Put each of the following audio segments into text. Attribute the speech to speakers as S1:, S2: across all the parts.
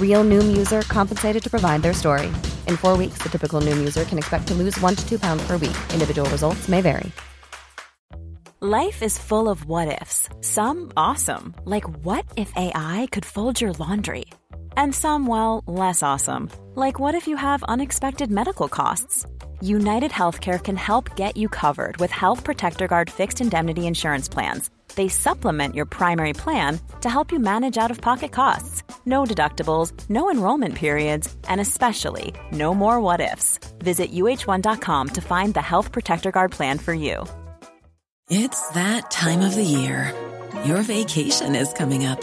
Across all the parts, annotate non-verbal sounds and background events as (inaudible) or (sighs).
S1: Real Noom user compensated to provide their story. In four weeks, the typical Noom user can expect to lose one to two pounds per week. Individual results may vary.
S2: Life is full of what ifs. Some awesome, like what if AI could fold your laundry? And some, well, less awesome, like what if you have unexpected medical costs? United Healthcare can help get you covered with Health Protector Guard fixed indemnity insurance plans. They supplement your primary plan to help you manage out of pocket costs. No deductibles, no enrollment periods, and especially no more what ifs. Visit uh1.com to find the Health Protector Guard plan for you.
S3: It's that time of the year. Your vacation is coming up.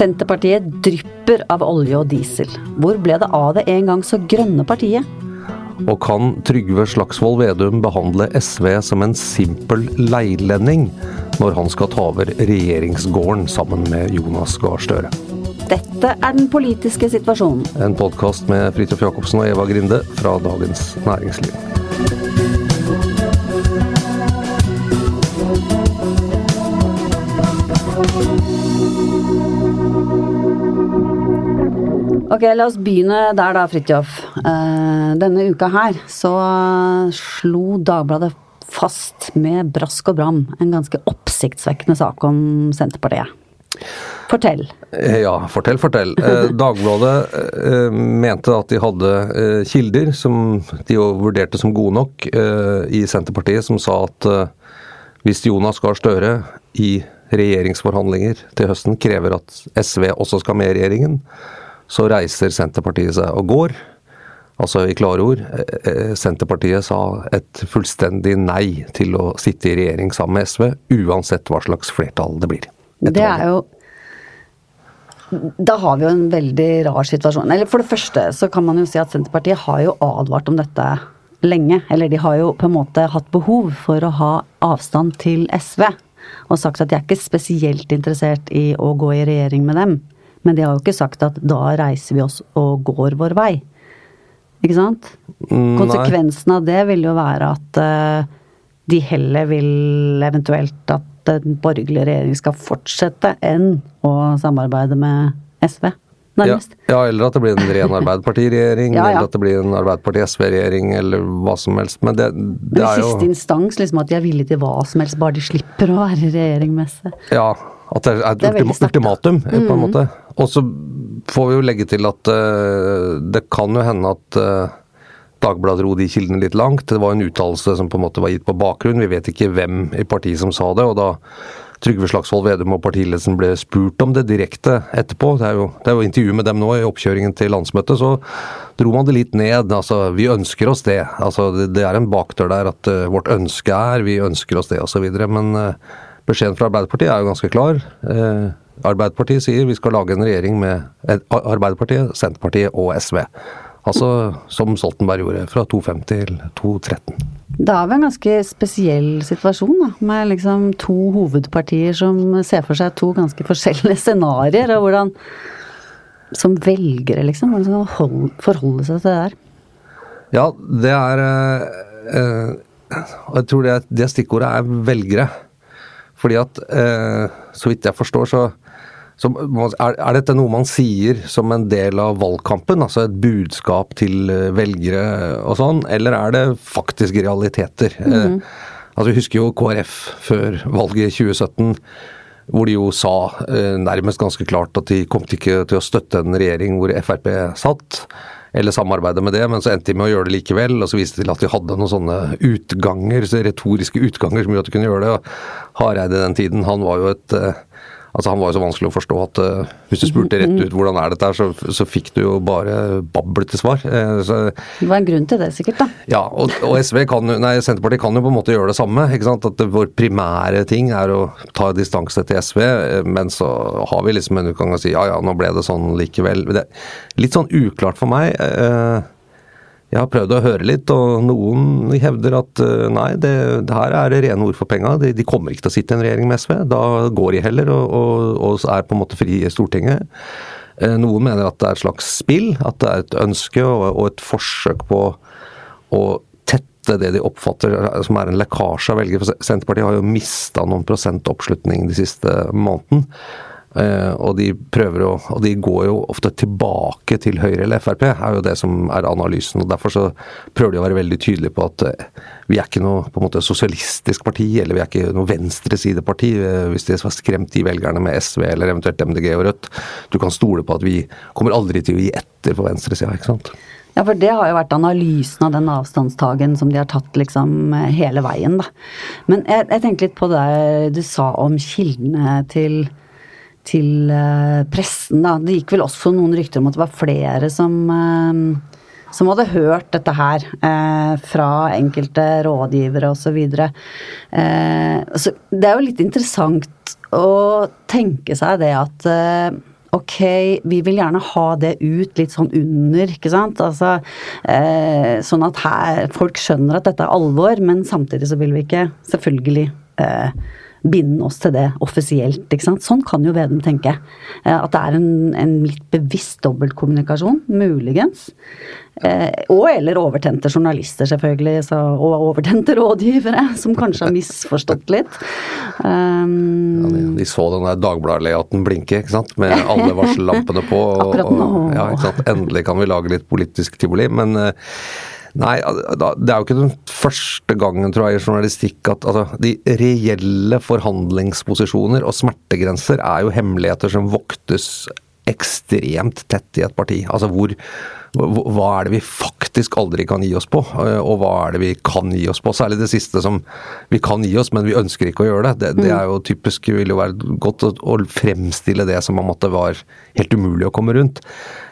S4: Senterpartiet drypper av olje og diesel. Hvor ble det av det en gang så grønne partiet?
S5: Og kan Trygve Slagsvold Vedum behandle SV som en simpel leilending når han skal ta over regjeringsgården sammen med Jonas Gahr Støre?
S4: Dette er den politiske situasjonen.
S5: En podkast med Fridtjof Jacobsen og Eva Grinde fra Dagens Næringsliv.
S4: Ok, la oss begynne der da, Fridtjof. Eh, denne uka her så slo Dagbladet fast med brask og bram en ganske oppsiktsvekkende sak om Senterpartiet. Fortell.
S5: Ja, fortell, fortell. Eh, (laughs) Dagbladet eh, mente at de hadde eh, kilder som de jo vurderte som gode nok eh, i Senterpartiet, som sa at eh, hvis Jonas Gahr Støre i regjeringsforhandlinger til høsten krever at SV også skal med i regjeringen, så reiser Senterpartiet seg og går. Altså i klare ord, eh, Senterpartiet sa et fullstendig nei til å sitte i regjering sammen med SV, uansett hva slags flertall det blir.
S4: Det er jo Da har vi jo en veldig rar situasjon. Eller for det første så kan man jo si at Senterpartiet har jo advart om dette lenge. Eller de har jo på en måte hatt behov for å ha avstand til SV. Og sagt at de er ikke spesielt interessert i å gå i regjering med dem. Men de har jo ikke sagt at da reiser vi oss og går vår vei. Ikke sant?
S5: Mm,
S4: Konsekvensen av det vil jo være at uh, de heller vil eventuelt at den borgerlige regjeringen skal fortsette enn å samarbeide med SV.
S5: Ja,
S4: Nærmest.
S5: ja, eller at det blir en ren Arbeiderparti-regjering, (laughs)
S4: Ja, ja.
S5: eller at det blir en Arbeiderparti-SV-regjering, eller hva som helst. Men det, det
S4: Men
S5: er jo
S4: siste instans liksom at de er villige til hva som helst, bare de slipper å være regjering med SV.
S5: Ja, at det er et.
S4: Mm.
S5: ultimatum, på en måte. Og så får vi jo legge til at uh, det kan jo hende at uh, Dagbladet dro de kildene litt langt. Det var en uttalelse som på en måte var gitt på bakgrunn. Vi vet ikke hvem i partiet som sa det. og da Trygve Slagsvold Vedum og partiledelsen ble spurt om det direkte etterpå. Det er, jo, det er jo intervju med dem nå i oppkjøringen til landsmøtet. Så dro man det litt ned. Altså, vi ønsker oss det. Altså, det, det er en bakdør der at uh, vårt ønske er, vi ønsker oss det osv. Men uh, beskjeden fra Arbeiderpartiet er jo ganske klar. Eh, Arbeiderpartiet sier vi skal lage en regjering med eh, Arbeiderpartiet, Senterpartiet og SV. Altså som Stoltenberg gjorde, fra 2,50 til 2,13.
S4: Det er vel en ganske spesiell situasjon, da. Med liksom to hovedpartier som ser for seg to ganske forskjellige scenarioer, og hvordan Som velgere, liksom. Hvordan skal man forholde seg til det der?
S5: Ja, det er eh, eh, Jeg tror det, det stikkordet er velgere. Fordi at, eh, så vidt jeg forstår, så, så er, er dette noe man sier som en del av valgkampen? Altså et budskap til eh, velgere og sånn? Eller er det faktiske realiteter? Eh, altså Vi husker jo KrF før valget i 2017 hvor de jo sa eh, nærmest ganske klart at de kom ikke til å støtte en regjering hvor Frp satt. eller samarbeide med det, men så endte de med å gjøre det likevel. Og så viste de til at de hadde noen sånne utganger, så retoriske utganger som gjorde at de kunne gjøre det. og Hareide den tiden, han var jo et uh, Altså Han var jo så vanskelig å forstå at uh, hvis du spurte rett ut hvordan er dette her, så, så fikk du jo bare bablete svar. Uh, så,
S4: det var en grunn til det, sikkert, da.
S5: Ja, og, og SV kan jo, nei, Senterpartiet kan jo på en måte gjøre det samme. ikke sant? At Vår primære ting er å ta distanse til SV, men så har vi liksom en utgang og si ja ja, nå ble det sånn likevel. Det er litt sånn uklart for meg. Uh, jeg har prøvd å høre litt, og noen hevder at eh, nei, det, det her er det rene ord for penga. De, de, kommer ikke til å sitte i en regjering med SV. Da går de heller og, og, og er på en måte fri i Stortinget. Eh, noen mener at det er et slags spill, at det er et ønske og, og et forsøk på å tette det de oppfatter som er en lekkasje av velgere. Senterpartiet har jo mista noen prosent oppslutning de siste måneden. Uh, og de prøver å, og de går jo ofte tilbake til Høyre eller Frp, er jo det som er analysen. og Derfor så prøver de å være veldig tydelige på at uh, vi er ikke noe på en måte sosialistisk parti, eller vi er ikke noe venstresideparti. Uh, hvis de har skremt de velgerne med SV eller eventuelt MDG og Rødt. Du kan stole på at vi kommer aldri til å gi etter for venstresida, ikke sant.
S4: Ja, for det har jo vært analysen av den avstandstagen som de har tatt liksom hele veien, da. Men jeg, jeg tenkte litt på det du sa om kildene til til uh, pressen. Da. Det gikk vel også noen rykter om at det var flere som, uh, som hadde hørt dette her eh, fra enkelte rådgivere osv. Eh, så det er jo litt interessant å tenke seg det at ok, vi vil gjerne ha det ut litt sånn under, ikke sant. Altså, eh, sånn at her, folk skjønner at dette er alvor, men samtidig så vil vi ikke selvfølgelig eh, binde oss til det offisielt. ikke sant? Sånn kan jo Vedum tenke. Eh, at det er en, en litt bevisst dobbeltkommunikasjon, muligens. Eh, og eller overtente journalister, selvfølgelig, så, og overtente rådgivere, som kanskje har misforstått litt. Um,
S5: ja, de, de, så den der Dagbladet-layouten blinke, ikke sant, med alle varsellampene på. (laughs) Og, og, ja, ikke sant? Endelig kan vi lage litt politisk tivoli. men uh, Nei, det er jo ikke den første gangen, tror jeg, i journalistikk at altså, de reelle forhandlingsposisjoner og smertegrenser er jo hemmeligheter som voktes ekstremt tett i et parti. Altså hvor Hva er det vi faktisk aldri kan gi oss på, og hva er det vi kan gi oss på? Særlig det siste som vi kan gi oss, men vi ønsker ikke å gjøre det. Det, det er jo typisk vil jo være godt å, å fremstille det som om at det var helt umulig å komme rundt.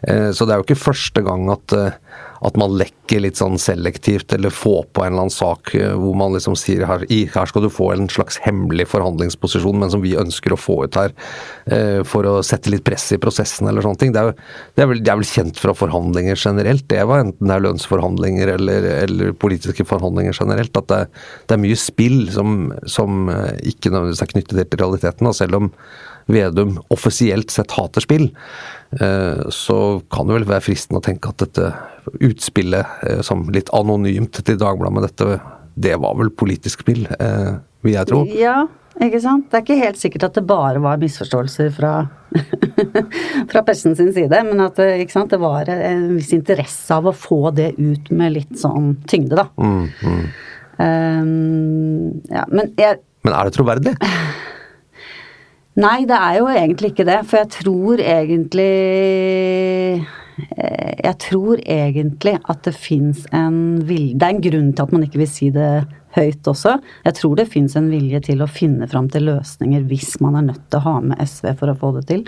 S5: Eh, så det er jo ikke første gang at eh, at man lekker litt sånn selektivt, eller får på en eller annen sak eh, hvor man liksom sier her, her skal du få en slags hemmelig forhandlingsposisjon, men som vi ønsker å få ut her eh, for å sette litt press i prosessen eller sånne ting. Det er, det er, vel, det er vel, kjent fra forhandlinger generelt, det var enten det er lønnsforhandlinger eller, eller politiske forhandlinger generelt, at det, det er mye spill som, som eh, ikke nødvendigvis er knyttet til realiteten. selv om Vedum offisielt sett hater spill, så kan det vel være fristende å tenke at dette utspillet eh, som litt anonymt til Dagbladet med dette, det var vel politisk spill, eh, vil jeg tro?
S4: Ja, ikke sant. Det er ikke helt sikkert at det bare var misforståelser fra, (laughs) fra pressen sin side, men at ikke sant, det var en viss interesse av å få det ut med litt sånn tyngde, da. Mm, mm. Um, ja, men jeg
S5: Men er det troverdig? (laughs)
S4: Nei, det er jo egentlig ikke det. For jeg tror egentlig Eh, jeg tror egentlig at det fins en vilje Det er en grunn til at man ikke vil si det høyt også. Jeg tror det fins en vilje til å finne fram til løsninger hvis man er nødt til å ha med SV for å få det til.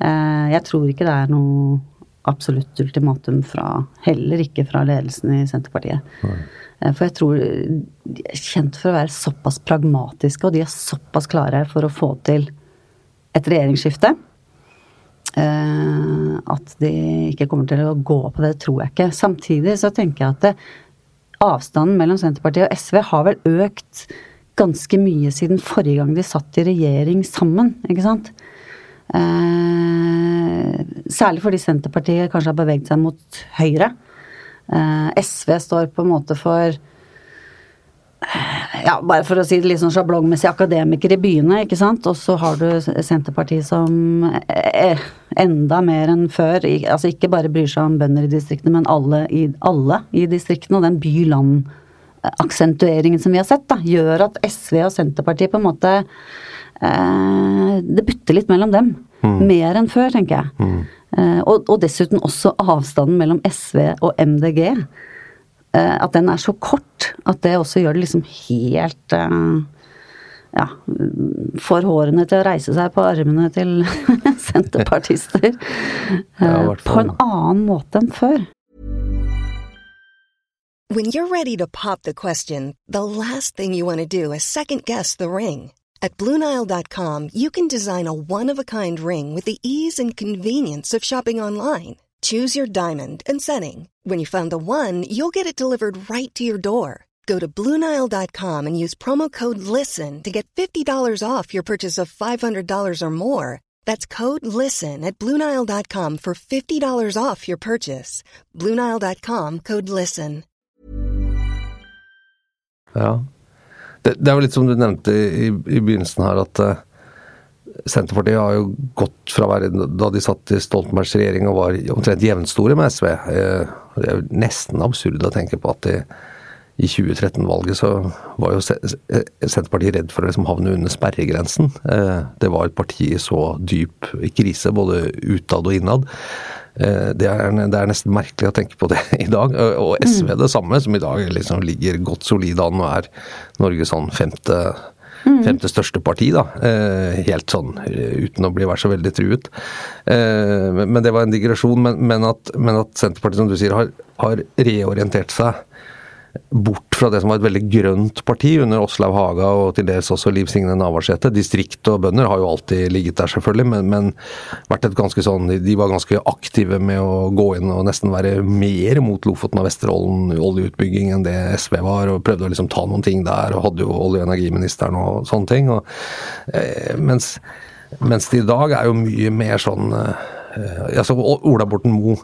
S4: Eh, jeg tror ikke det er noe absolutt ultimatum fra Heller ikke fra ledelsen i Senterpartiet. Nei. Eh, for jeg tror de er kjent for å være såpass pragmatiske, og de er såpass klare for å få til et regjeringsskifte. Uh, at de ikke kommer til å gå på det, tror jeg ikke. Samtidig så tenker jeg at det, avstanden mellom Senterpartiet og SV har vel økt ganske mye siden forrige gang de satt i regjering sammen, ikke sant? Uh, særlig fordi Senterpartiet kanskje har beveget seg mot høyre. Uh, SV står på en måte for ja, bare for å si det litt sånn sjablongmessig, akademikere i byene, ikke sant. Og så har du Senterpartiet som eh, enda mer enn før, altså ikke bare bryr seg om bønder i distriktene, men alle i, alle i distriktene. Og den by-land-aksentueringen som vi har sett, da, gjør at SV og Senterpartiet på en måte eh, Det butter litt mellom dem. Mm. Mer enn før, tenker jeg. Mm. Eh, og, og, dessuten også avstanden mellom SV og MDG. Eh, at den er så kort at det også gjør det liksom helt eh, ja, får hårene til å reise seg på armene til (laughs) senterpartister. (laughs) Ja, på en annen måte enn før.
S6: When you're ready to pop the question, the last thing you want to do is second guess the ring. At BlueNile.com you can design a one-of-a-kind ring with the ease and convenience of shopping online. Choose your diamond and setting. When you find the one, you'll get it delivered right to your door. Go to Bluenile.com and use promo code LISTEN to get $50 off your purchase of $500 or more. That's code LISTEN at Bluenile.com for $50 off your purchase. Bluenile.com code LISTEN.
S5: Ja. Det, det, er jo litt som du nevnte i, i begynnelsen her, at uh, Senterpartiet har jo gått fra å være Da de satt i Stoltenbergs regjering og var omtrent jevnstore med SV. Uh, det er jo nesten absurd å tenke på at de i 2013-valget så var jo Senterpartiet redd for å liksom havne under sperregrensen. Eh, det var et parti i så dyp krise, både utad og innad. Eh, det er, det er, nesten merkelig å tenke på det (laughs) i dag. Og SV mm. det samme, som i dag liksom ligger godt solid an og er Norges sånn femte. Femte største parti, da. Eh, helt sånn uten å bli vært så veldig truet. Men det var en digresjon. Men, men, at, men at, Senterpartiet, som du sier, har, har reorientert seg bort fra det som var et veldig grønt parti under Åslaug Haga og til dels også Liv Signe Navarsete. Distrikt og bønder har jo alltid ligget der, selvfølgelig, men, men sånn, de var ganske aktive med å gå inn og nesten være mer mot Lofoten og Vesterålen oljeutbygging enn det SV var, og prøvde å liksom ta noen ting der, og hadde jo olje- og energiministeren og sånne ting. Og, eh, mens, mens det i dag er jo mye mer sånn eh, altså Ola Borten Moe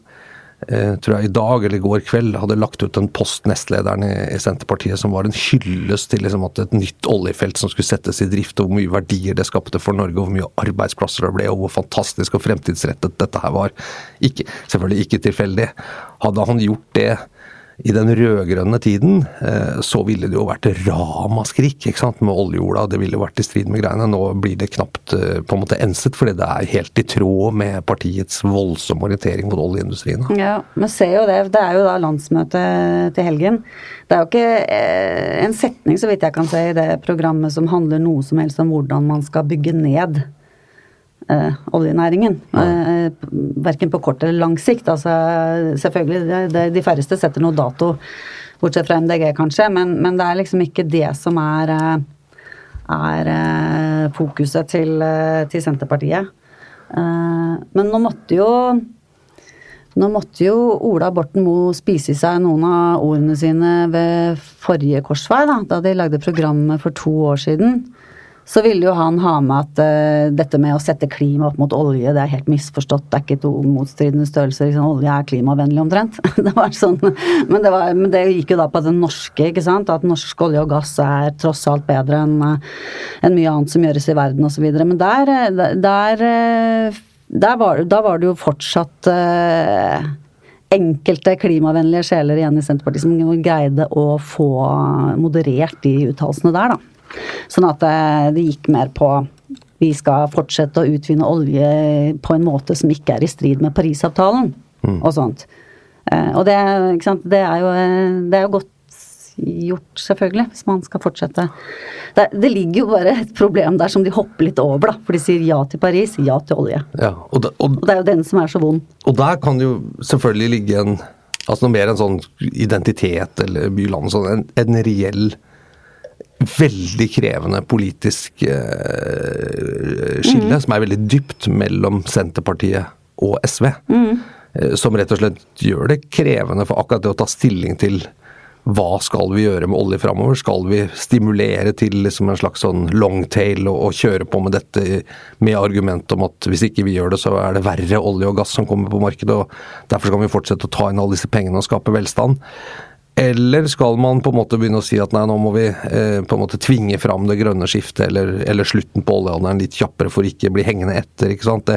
S5: tror jeg i dag eller i går kveld hadde lagt ut en post nestlederen i, i Senterpartiet som var en hyllest til liksom at et nytt oljefelt som skulle settes i drift, og hvor mye verdier det skapte for Norge, og hvor mye arbeidsplasser det ble, og hvor fantastisk og fremtidsrettet dette her var. Ikke, selvfølgelig ikke tilfeldig. Hadde han gjort det i den rød-grønne tiden eh, så ville det jo vært ramaskrik ikke sant, med oljejorda. Det ville vært i strid med greiene. Nå blir det knapt eh, på en måte enset, fordi det er helt i tråd med partiets voldsomme orientering mot oljeindustrien.
S4: Ja, men ser jo det. Det er jo da landsmøtet til helgen. Det er jo ikke eh, en setning, så vidt jeg kan se, i det programmet som handler noe som helst om hvordan man skal bygge ned eh, oljenæringen. Ja. Eh, verken på kort eller lang sikt. Altså, selvfølgelig, det, det, de færreste setter noe dato, bortsett fra MDG kanskje, men, men, det er liksom ikke det som er, eh, er eh, fokuset til, eh, til Senterpartiet. Men nå måtte jo nå måtte jo Ola Borten Moe spise i seg noen av ordene sine ved forrige korsvei, da, da de lagde programmet for to år siden så ville jo han ha med at uh, dette med å sette klima opp mot olje, det er helt misforstått. Det er ikke to motstridende størrelser. Liksom, olje er klimavennlig omtrent. (laughs) det var sånn, men det, var, men det, gikk jo da på det norske, ikke sant. At norsk olje og gass er tross alt bedre enn uh, en mye annet som gjøres i verden osv. Men der, eh, der, der var, da var det jo fortsatt uh, enkelte klimavennlige sjeler igjen i Senterpartiet som greide å få moderert de uttalelsene der, da. Sånn at eh, det gikk mer på vi skal fortsette å utvinne olje på en måte som ikke er i strid med Parisavtalen mm. og sånt. Eh, og det, det, er jo, det, er jo, godt gjort, selvfølgelig, hvis man skal fortsette. Det, det, ligger jo bare et problem der som de hopper litt over, da. For de sier ja til Paris, ja til olje.
S5: Ja, og,
S4: det, og, og, det er jo den som er så vond.
S5: Og der kan det jo selvfølgelig ligge en Altså noe mer en sånn identitet eller byland, sånn en, en reell veldig krevende politisk eh, skille, mm. som er veldig dypt mellom Senterpartiet og SV. Mm. Eh, som rett og slett gjør det krevende for akkurat det å ta stilling til hva skal vi gjøre med olje framover? Skal vi stimulere til liksom en slags sånn longtail og, og, kjøre på med dette med argument om at hvis ikke vi gjør det, så er det verre olje og gass som kommer på markedet, og derfor skal vi fortsette å ta inn alle disse pengene og skape velstand? Eller skal man på en måte begynne å si at nei, nå må vi eh, på en måte tvinge fram det grønne skiftet, eller, eller slutten på oljealderen litt kjappere for ikke å bli hengende etter. ikke sant? Det,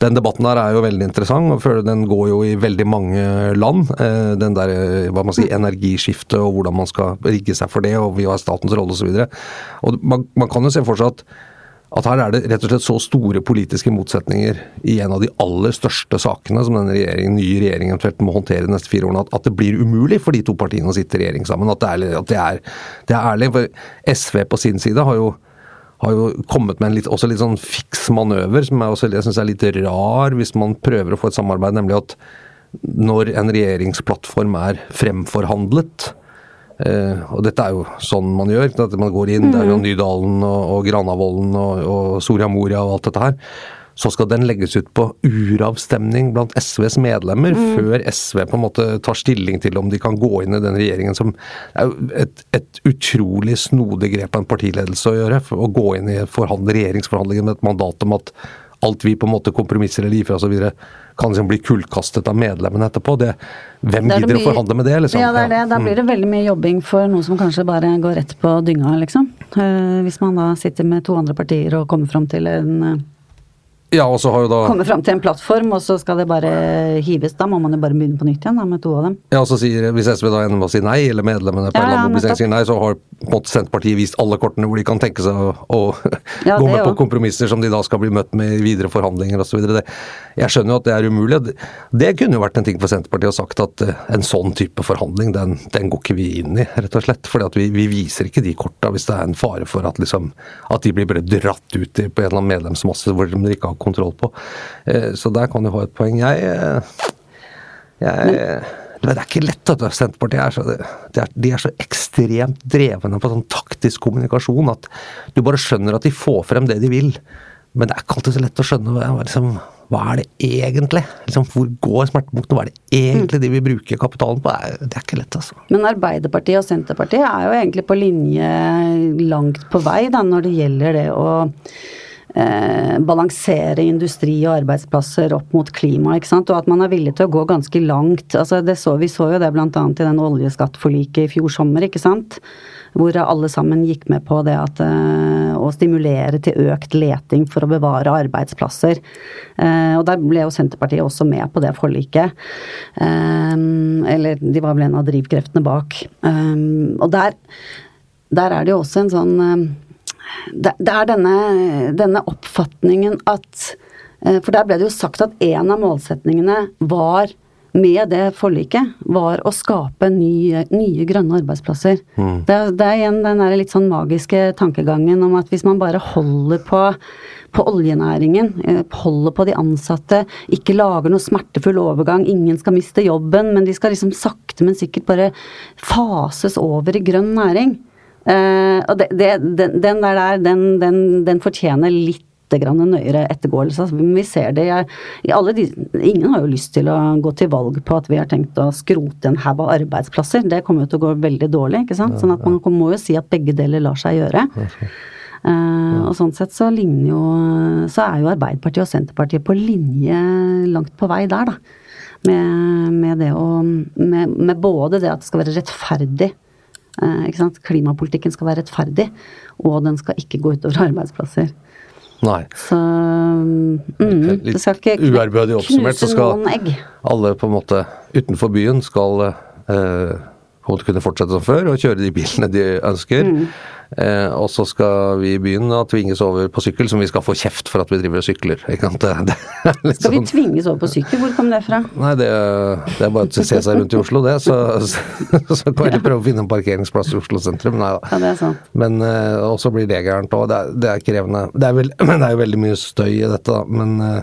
S5: den debatten der er jo veldig interessant, og den går jo i veldig mange land. Eh, den der hva man sier, energiskiftet og hvordan man skal rigge seg for det, og vi har statens rolle osv. Man, man kan jo se for seg at at her er det rett og slett så store politiske motsetninger i en av de aller største sakene som denne regjeringen, nye regjeringen må håndtere de neste fire årene, at, at, det blir umulig for de to partiene å sitte i regjering sammen. At det er, at det er, det er ærlig. For SV på sin side har jo, har jo kommet med en litt, også litt sånn fiks manøver, som jeg, også, jeg syns er litt rar hvis man prøver å få et samarbeid, nemlig at når en regjeringsplattform er fremforhandlet, Uh, og dette er jo sånn man gjør. at Man går inn, mm. det er jo mm. Nydalen og, og Granavolden og, og Soria Moria og alt dette her. Så skal den legges ut på uravstemning blant SVs medlemmer, mm. før SV på en måte tar stilling til om de kan gå inn i den regjeringen som er et, et utrolig snodig grep av en partiledelse å gjøre. Å gå inn i regjeringsforhandlinger med et mandat om at alt vi på en måte kompromisser eller gir fra osv kan liksom bli kullkastet av medlemmene etterpå. Det, hvem det gidder å forhandle med det? Liksom?
S4: Ja, det er det. Da blir det mm. veldig mye jobbing for noe som kanskje bare går rett på dynga, liksom. Uh, hvis man da sitter med to andre partier og kommer fram til en uh,
S5: ja, og så har jo da...
S4: Komme fram til en plattform, og så skal det bare hives. Da må man jo bare begynne på nytt igjen da, med to av dem.
S5: Ja, og så sier, Hvis SV da ender med å si nei, eller medlemmene på ja, en eller annen sier nei, så har på en måte Senterpartiet vist alle kortene hvor de kan tenke seg å, å (laughs) ja, gå med på kompromisser som de da skal bli møtt med i videre forhandlinger osv. Jeg skjønner jo at det er umulig. Det, det kunne jo vært en ting for Senterpartiet å sagt at uh, en sånn type forhandling, den, den, går ikke vi inn i, rett og slett. fordi at vi, vi viser ikke de korta hvis det er en fare for at, liksom, at de blir bare dratt ut på en eller annen medlemsmasse hvor de ikke har kontroll på. Eh, så der kan du ha et poeng. Jeg, eh, jeg det er ikke lett. at Senterpartiet er så, de er, de er så ekstremt drevne på sånn taktisk kommunikasjon at du bare skjønner at de får frem det de vil. Men det er ikke alltid så lett å skjønne liksom, hva er det egentlig? Liksom, hvor går smertepunktene? Hva er det egentlig de vil bruke kapitalen på? Det er ikke lett, altså.
S4: Men Arbeiderpartiet og Senterpartiet er jo egentlig på linje langt på vei da, når det gjelder det å eh, balansere industri og arbeidsplasser opp mot klima, ikke sant. Og at man er villig til å gå ganske langt. Altså, så, vi så jo det bl.a. i den oljeskattforliket i fjor sommer, ikke sant. Hvor alle sammen gikk med på det at eh, å stimulere til økt leting for å bevare arbeidsplasser. Eh, og der ble jo Senterpartiet også med på det forliket. Eh, eller de var vel en av drivkreftene bak. Eh, og der, der er det jo også en sånn eh, det, det er denne, denne, oppfatningen at eh, For der ble det jo sagt at en av målsetningene var med det forliket, var å skape nye, nye grønne arbeidsplasser. Mm. Det, det, er igjen den der litt sånn magiske tankegangen om at hvis man bare holder på, på oljenæringen, eh, holder på de ansatte, ikke lager noe smertefull overgang, ingen skal miste jobben, men de skal liksom sakte, men sikkert bare fases over i grønn næring. Uh, og det, det, den, den, der der, den, den, den fortjener litt grann nøyere ettergåelse. Altså, vi ser det i alle de Ingen har jo lyst til å gå til valg på at vi har tenkt å skrote en haug av arbeidsplasser. Det kommer jo til å gå veldig dårlig, ikke sant. Sånn at man må jo si at begge deler lar seg gjøre. Uh, og sånn sett så ligner jo Så er jo Arbeiderpartiet og Senterpartiet på linje langt på vei der, da. Med, med det å med, med både det at det skal være rettferdig Klimapolitikken skal være rettferdig, og den skal ikke gå utover arbeidsplasser.
S5: Nei.
S4: Så mm, det skal ikke
S5: Uærbødig oppsummert så skal alle på en måte utenfor byen skal eh, kunne fortsette som før og kjøre de bilene de ønsker. Mm. Eh, og så skal vi i byen da tvinges over på sykkel, som vi skal få kjeft for at vi driver og sykler. Ikke sant? (laughs) Det,
S4: det skal vi sånn. tvinges over på sykkel? Hvor kom det fra?
S5: Nei, det, det er bare å se seg rundt i Oslo, det. Så, (laughs) så, så kan vi prøve å finne en parkeringsplass i Oslo sentrum. Nei da.
S4: Ja, det er sant.
S5: Men eh, blir det gærent òg. Det, det, er krevende. Det er, veld, (clears throat) det er jo veldig mye støy i dette, da. Men eh,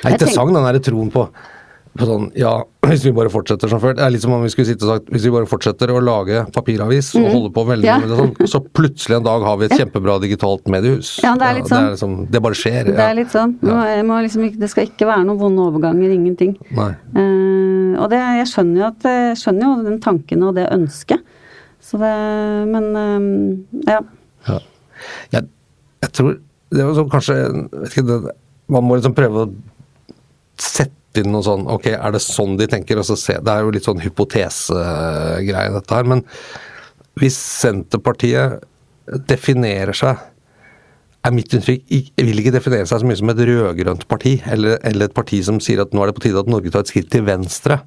S5: det er interessant den derre troen på på sånn Ja, (laughs) hvis vi bare fortsetter som før. Det er litt som om vi skulle sitte og sagt hvis vi bare fortsetter å lage papiravis og mm. holde på veldig ja. med det sånn, så plutselig en dag har vi et kjempebra digitalt mediehus.
S4: Ja, det er litt sånn.
S5: Det, er liksom, det bare skjer.
S4: Det er litt sånn. Ja. Liksom, det skal ikke være noen vonde overganger, ingenting.
S5: Nei.
S4: Uh, og det, jeg skjønner jo at jeg skjønner jo den tanken og det ønsket. Så det Men uh, ja.
S5: ja. Jeg, jeg, tror det var sånn kanskje vet ikke, det, Man må liksom prøve å sette inn noe sånn Ok, er det sånn de tenker? Se, det er jo litt sånn hypotesegreie, dette her. Men hvis Senterpartiet definerer seg er mitt inntrykk vil ikke definere seg så mye som et rød-grønt parti, eller, eller, et parti som sier at nå er det på tide at Norge tar et skritt til venstre.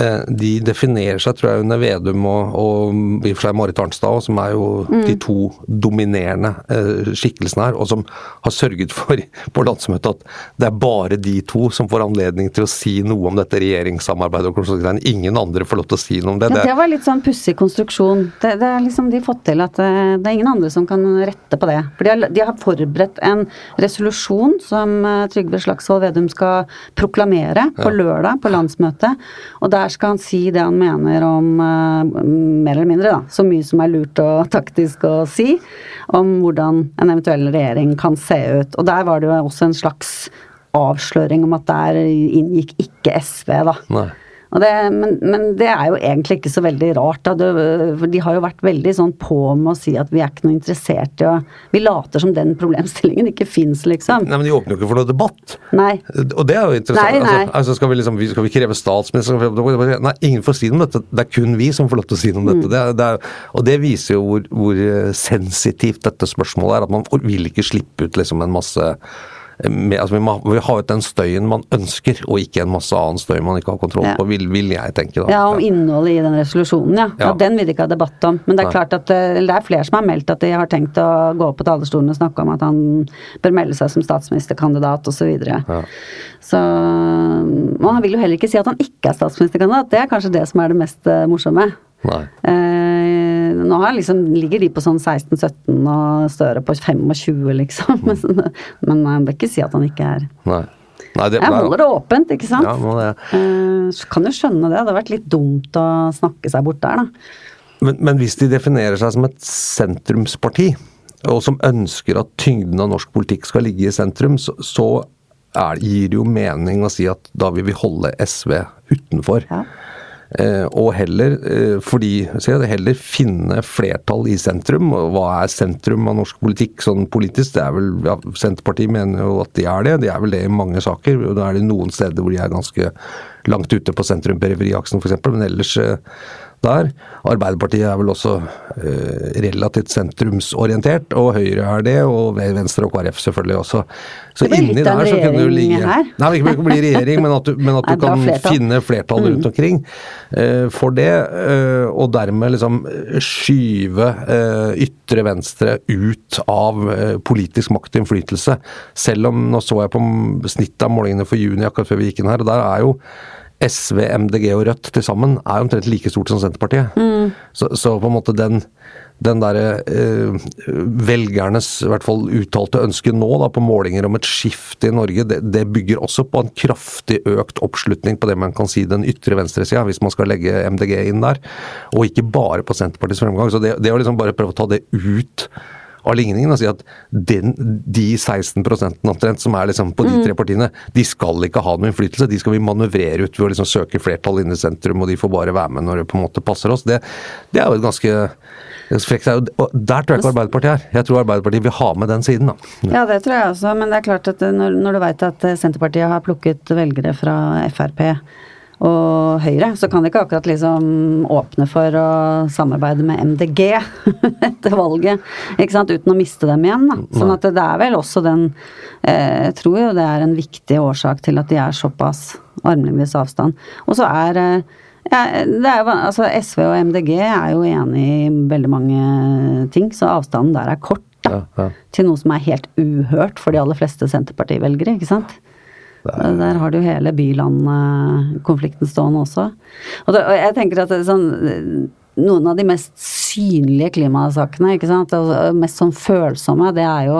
S5: Eh, de definerer seg, tror jeg, under Vedum og, og i og for seg Marit Arnstad, som er jo de to dominerende eh, skikkelsene her, og som har sørget for (laughs) på landsmøtet at det er bare de to som får anledning til å si noe om dette regjeringssamarbeidet og konstruksjonen. Ingen andre får lov til å si noe om det.
S4: Ja,
S5: Det-
S4: var litt sånn pussig konstruksjon. Det, det er liksom de fått til at det, det er ingen andre som kan rette på det. For de har, de har forberedt en resolusjon som eh, Trygve Slagsvold Vedum skal proklamere på lørdag på landsmøtet. Og der skal han si det han mener om eh, mer eller mindre, da. Så mye som er lurt og (laughs) taktisk å si. Om hvordan en eventuell regjering kan se ut. Og der var det jo også en slags avsløring om at der inngikk ikke SV, da.
S5: Nei.
S4: Det, men, men det er jo egentlig ikke så veldig rart. Det, for de har jo vært veldig sånn på med å si at vi er ikke noe interessert i å Vi later som den problemstillingen ikke fins, liksom.
S5: Nei, men De åpner jo ikke for noe debatt.
S4: Nei.
S5: Og det er jo interessant.
S4: Nei, nei.
S5: Altså, altså skal, vi liksom, skal vi kreve statsminister Nei, ingen får si noe om dette. Det er kun vi som får lov til å si noe om
S4: Mm.
S5: dette. Det er, det er, og det viser jo hvor, hvor eh, sensitivt dette spørsmålet er. At man vil ikke slippe ut liksom en masse med, altså vi, må, vi har ut den støyen man ønsker, og ikke en masse annen støy man ikke har kontroll på, vil, vil jeg tenke. da.
S4: Ja, om innholdet i den resolusjonen, ja. ja.
S5: Ja.
S4: Den vil de ikke ha debatt om. Men det er
S5: Nei.
S4: klart at eh, det er flere som har meldt at de har tenkt å gå opp på talerstolen og snakke om at han bør melde seg som statsministerkandidat osv. Så, videre.
S5: Ja.
S4: så Og han vil jo heller ikke si at han ikke er statsministerkandidat. Det er kanskje det som er det mest eh, morsomme. Eh, nå har liksom, ligger de på sånn 16-17 og Støre på 25, liksom. Men, men jeg vil ikke si at han ikke er
S5: Nei. Nei, det,
S4: Jeg holder det åpent, ikke sant?
S5: Ja.
S4: Eh, så kan jo skjønne det. Det hadde vært litt dumt å snakke seg bort der, da.
S5: Men, men hvis de definerer seg som et sentrumsparti, og som ønsker at tyngden av norsk politikk skal ligge i sentrum, så, så er, gir det jo mening å si at da vil vi holde SV utenfor.
S4: Ja.
S5: Eh, og heller, eh, fordi, heller finne flertall i sentrum. Hva er sentrum av norsk politikk sånn politisk? Det er vel, ja, Senterpartiet mener jo at de er det. De er vel det i mange saker. Da er det noen steder hvor de er ganske langt ute på sentrum-periferiaksen f.eks., men ellers eh, der. Arbeiderpartiet er vel også eh, relativt sentrumsorientert, og Høyre er det, og Venstre og KrF selvfølgelig også. Så inni der så kunne
S4: du
S5: ligge
S4: her.
S5: Nei, ikke, ikke bli regjering, men at du, men at du kan
S4: flertall.
S5: finne flertall
S4: Mm.
S5: rundt omkring eh, for det, eh, og dermed liksom skyve eh, ytre venstre ut av politisk makt og innflytelse. Selv om nå så jeg på snittet av målingene for juni akkurat før vi gikk inn her, og der er jo SV, MDG og Rødt til sammen er omtrent like stort som Senterpartiet.
S4: Mm.
S5: Så, så på en måte den, den derre øh, velgernes i hvert fall uttalte ønske nå da, på målinger om et skifte i Norge, det, det bygger også på en kraftig økt oppslutning på det man kan si den ytre venstresida, hvis man skal legge MDG inn der. Og ikke bare på Senterpartiets fremgang. Så det, det å liksom bare prøve å ta det ut av ligningen og si at den, de 16% omtrent som er liksom på de tre partiene, de skal ikke ha noen innflytelse. De skal vi manøvrere ut ved å liksom søke flertall inne i sentrum, og de får bare være med når det på en måte passer oss. Det, det er jo et ganske frekt. Og Der tror jeg ikke Arbeiderpartiet er. Jeg tror Arbeiderpartiet vil ha med den siden, da.
S4: Ja, det tror jeg også, men det er klart at når, når du veit at Senterpartiet har plukket velgere fra Frp og Høyre, så kan de ikke akkurat liksom åpne for å samarbeide med MDG (laughs) etter valget, ikke sant, uten å miste dem igjen. Da. Sånn at det er vel også den eh, Jeg tror jo det er en viktig årsak til at de er såpass armlengdes avstand. Og så er eh, ja, det er, jo- altså SV og MDG er jo enig i veldig mange ting, så avstanden der er kort. Da,
S5: Ja, ja.
S4: Til noe som er helt uhørt for de aller fleste Senterparti-velgere, ikke sant. Der har du hele byland-konflikten stående også. Og, det, og jeg tenker at det sånn noen av de mest synlige klimasakene, ikke sant, og mest sånn følsomme, det er jo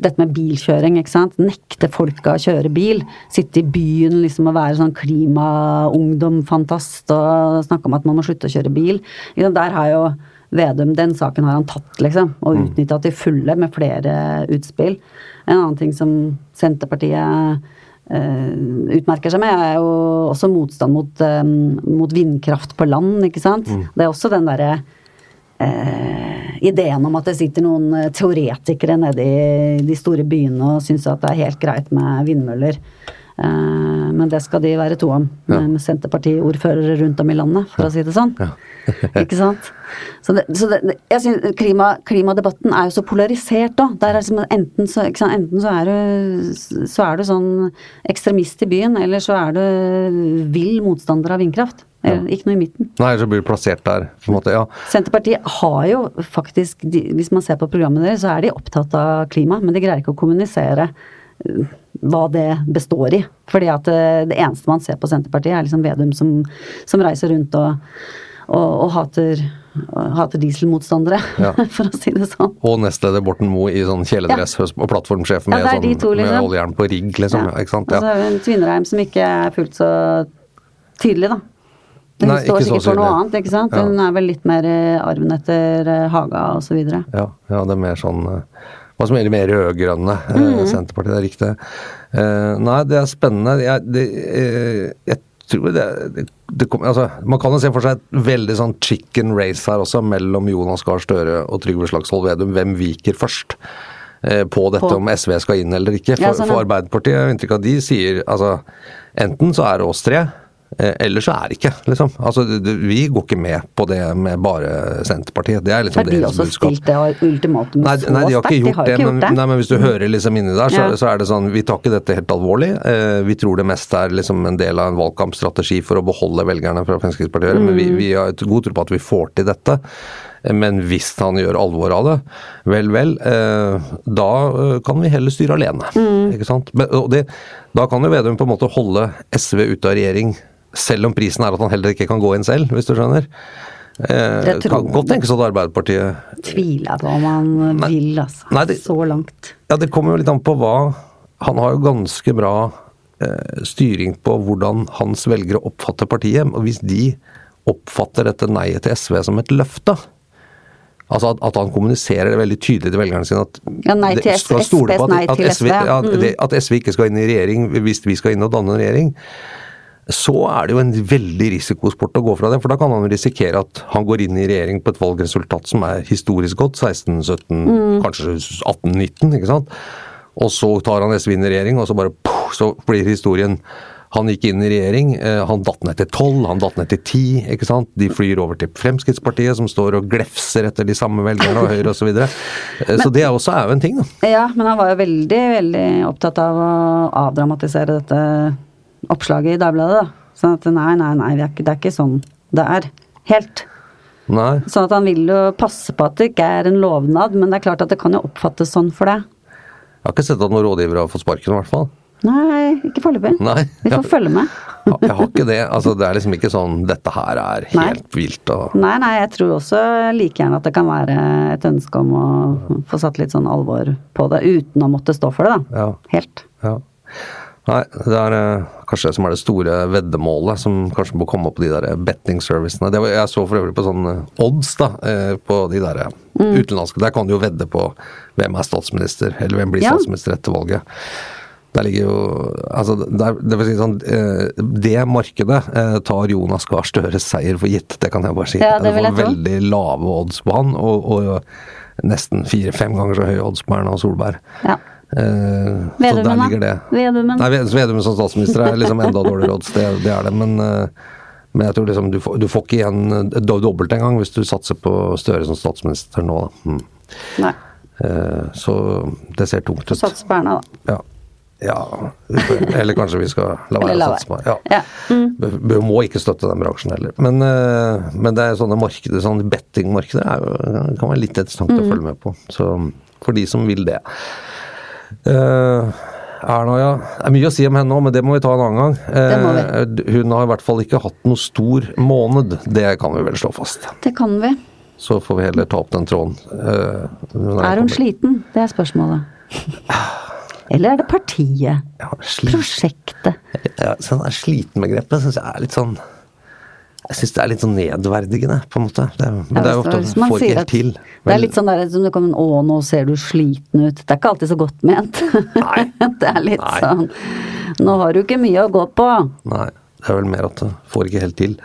S4: dette med bilkjøring, ikke sant. Nekte folka å kjøre bil. Sitte i byen liksom og være sånn klimaungdom-fantast og snakke om at man må slutte å kjøre bil. Der har jo Vedum, den saken har han tatt, liksom, og utnytta til fulle med flere utspill. En annen ting som Senterpartiet utmerker seg med, er jo også motstand mot, eh, mot vindkraft på land, ikke sant. Det er også den derre eh, ideen om at det sitter noen eh, teoretikere nede i de store byene og syns at det er helt greit med vindmøller. Eh, men det skal de være to om, med Senterparti-ordførere rundt om i landet, for å si det sånn. (laughs) (laughs) ikke sant? Så, det, så det, jeg synes klima, klimadebatten er jo så polarisert da. Der er liksom enten, så, sant? enten så, er du, så er du sånn ekstremist i byen, eller så er du vill motstander av vindkraft. Ja. ikke noe i midten.
S5: Nei, så blir du plassert der, på en måte. Ja.
S4: Senterpartiet har jo faktisk, de, hvis man ser på programmet deres, så er de opptatt av klima, men de greier ikke å kommunisere eh, hva det består i. Fordi at eh, det eneste man ser på Senterpartiet, er liksom Vedum som, som reiser rundt og, og, og hater, hater dieselmotstandere,
S5: Ja. (laughs)
S4: for å si det sånn.
S5: Og nestleder Borten Moe i sånn kjeledress og plattformsjef med,
S4: Ja,
S5: sånn,
S4: to, liksom.
S5: med oljejern på rigg, liksom. Ja. Ikke sant?
S4: Og så
S5: Ja.
S4: er det en Tvinnereim som ikke er fullt så tydelig, da. Hun
S5: Nei,
S4: står sikkert for noe annet, ikke sant.
S5: Ja.
S4: Hun er vel litt mer eh, arven etter eh, Haga videre.
S5: Ja, ja, det er mer sånn Hva som gjelder mer rød-grønne Mm.
S4: Mhm.
S5: Senterpartiet, det er riktig. Uh, nei, det er spennende. Jeg, det, uh, jeg tror det, det, det kom, altså, Man kan jo se for seg et veldig sånn chicken race her også, mellom Jonas Gahr Støre og Trygve Slagsvold Vedum. Hvem viker først? eh, På dette
S4: På-
S5: om SV skal inn eller ikke. For,
S4: Ja, sånn,
S5: for Arbeiderpartiet inntrykk av de sier altså Enten så er det oss tre, eh, eller så er det ikke, liksom. Altså, vi går ikke med på det med bare Senterpartiet. Det er liksom
S4: Har de også
S5: budskap.
S4: stilt det ultimatumet
S5: Nei,
S4: så
S5: nei, de har
S4: sterkt?
S5: ikke gjort, det, men,
S4: det.
S5: Nei, men hvis du hører liksom inni der, så,
S4: Ja.
S5: så er det sånn Vi tar ikke dette helt alvorlig. Eh, vi tror det meste er liksom en del av en valgkampstrategi for å beholde velgerne fra Fremskrittspartiet. Men
S4: Mm.
S5: vi, vi har god tro på at vi får til dette. Eh, Men hvis han gjør alvor av det, vel, vel, eh, da kan vi heller styre alene.
S4: Mm.
S5: Ikke sant? Men, det, da kan jo Vedum på en måte holde SV ute av regjering, selv om prisen er at han heller ikke kan gå inn selv, hvis du skjønner. Eh,
S4: Det tror
S5: kan godt tenkes at Arbeiderpartiet
S4: Tviler jeg på om han
S5: Nei.
S4: vil, altså.
S5: Nei, det-
S4: Så langt.
S5: Ja, det kommer jo litt an på hva Han har jo ganske bra eh, styring på hvordan hans velgere oppfatter partiet. Og hvis de oppfatter dette nei-et til SV som et løfte Altså at, at han kommuniserer det veldig tydelig til velgerne sine at
S4: Ja, nei til
S5: skal
S4: SV,
S5: stole på at, at, SV,
S4: SV, Mm.
S5: det, at SV ikke skal inn i regjering hvis vi skal inn og danne en regjering. Så er det jo en veldig risikosport å gå fra det, for da kan han risikere at han går inn i regjering på et valgresultat som er historisk godt, 16, 17,
S4: Mm.
S5: kanskje 18, 19, ikke sant. Og så tar han SV inn i regjering, og så bare poff, så blir historien han gikk inn i regjering, eh, han datt ned til 12, han datt ned til 10, ikke sant. De flyr over til Fremskrittspartiet, som står og glefser etter de samme velgerne, og Høyre osv. Så, videre. Eh, så det også er jo en ting, da.
S4: Ja, men han var jo veldig, veldig opptatt av å avdramatisere dette oppslaget i Dagbladet, da. Sånn at nei, nei, nei, det er ikke, det er ikke sånn det er. Helt.
S5: Nei.
S4: Sånn at han vil jo passe på at det ikke er en lovnad, men det er klart at det kan jo oppfattes sånn for det.
S5: Jeg har ikke sett at noen rådgivere har fått sparken, i hvert fall.
S4: Nei, ikke foreløpig. Vi får følge med.
S5: Jeg har ikke det. Altså, det er liksom ikke sånn 'dette her er
S4: Nei.
S5: helt vilt' og
S4: Nei, nei, jeg tror også like gjerne at det kan være et ønske om å få satt litt sånn alvor på det, uten å måtte stå for det, da.
S5: Ja.
S4: Helt.
S5: Ja. Nei, det er eh, kanskje det som er det store veddemålet, som kanskje må komme opp på de der betting-servicene. Jeg så for øvrig på sånn eh, odds, da, eh, på de der
S4: Mm.
S5: utenlandske. Der kan du jo vedde på hvem er statsminister, eller hvem blir
S4: Ja.
S5: statsminister etter valget. Der ligger jo Altså, det, er, det vil si sånn eh, Det markedet eh, tar Jonas Gahr Støres seier for gitt, det kan jeg bare si.
S4: Ja, det vil
S5: får veldig lave odds på han, og, og nesten fire-fem ganger så høye odds på Erna Solberg.
S4: Ja.
S5: Eh, så der ligger det.
S4: Vedumen?
S5: Nei, Vedumen som statsminister er liksom enda dårligere odds, det, det er det. Men, eh, men jeg tror liksom du får, du får ikke igjen eh, do- dobbelt engang hvis du satser på Støre som statsminister nå. da. Mm.
S4: Nei.
S5: Eh, så det ser tungt ut.
S4: Sats på Erna, da.
S5: Ja. ja. Eller kanskje vi skal la være å satse på ja.
S4: Ja.
S5: Vi vi må ikke støtte den bransjen heller. Men, men det er sånne markeder, sånne bettingmarkeder er kan være litt interessant
S4: Mm.
S5: å følge med på. Så for de som vil det. Eh, Erna, ja. Det er mye å si om henne òg, men det må vi ta en annen gang. Eh, hun har i hvert fall ikke hatt noe stor måned. Det kan vi vel slå fast.
S4: Det kan vi.
S5: Så får vi heller ta opp den tråden. eh, hun
S4: Er hun
S5: den
S4: sliten? Det er spørsmålet. (sighs) Eller er det partiet?
S5: Ja.
S4: Prosjektet?
S5: Ja, sånn er slitenbegrepet syns jeg er litt sånn Jeg syns det er litt sånn nedverdigende, på en måte. Det er, ja, det er jo ofte
S4: man
S5: får ikke helt til.
S4: Det er litt sånn der som du kommer Å, nå ser du sliten ut. Det er ikke alltid så godt ment.
S5: Nei. (laughs)
S4: det er litt
S5: Nei.
S4: sånn Nå har du ikke mye å gå på.
S5: Nei, det er vel mer at det får ikke helt til.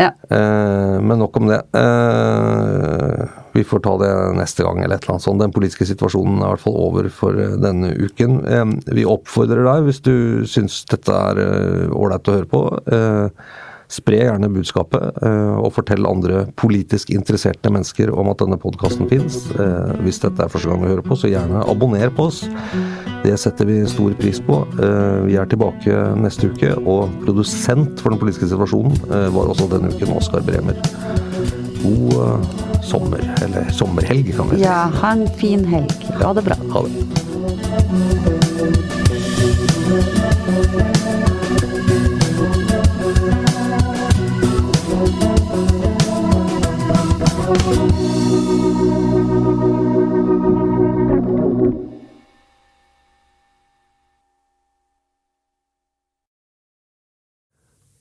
S4: Ja.
S5: Eh, men nok om det. Eh, vi får ta det neste gang eller et eller annet sånt. Den politiske situasjonen er i hvert fall over for eh, denne uken. Eh, vi oppfordrer deg, hvis du syns dette er eh, ålreit å høre på, eh, spre gjerne budskapet, eh, og fortell andre politisk interesserte mennesker om at denne podkasten fins. Eh, hvis dette er første gang du hører på, så gjerne abonner på oss. Det setter vi stor pris på. Eh, Vi er tilbake neste uke, og produsent for den politiske situasjonen var også denne uken Oskar Bremer. God sommer, eller sommerhelg, kan vi si.
S4: Ja, ha en fin helg. Ha det bra.
S5: Ha det.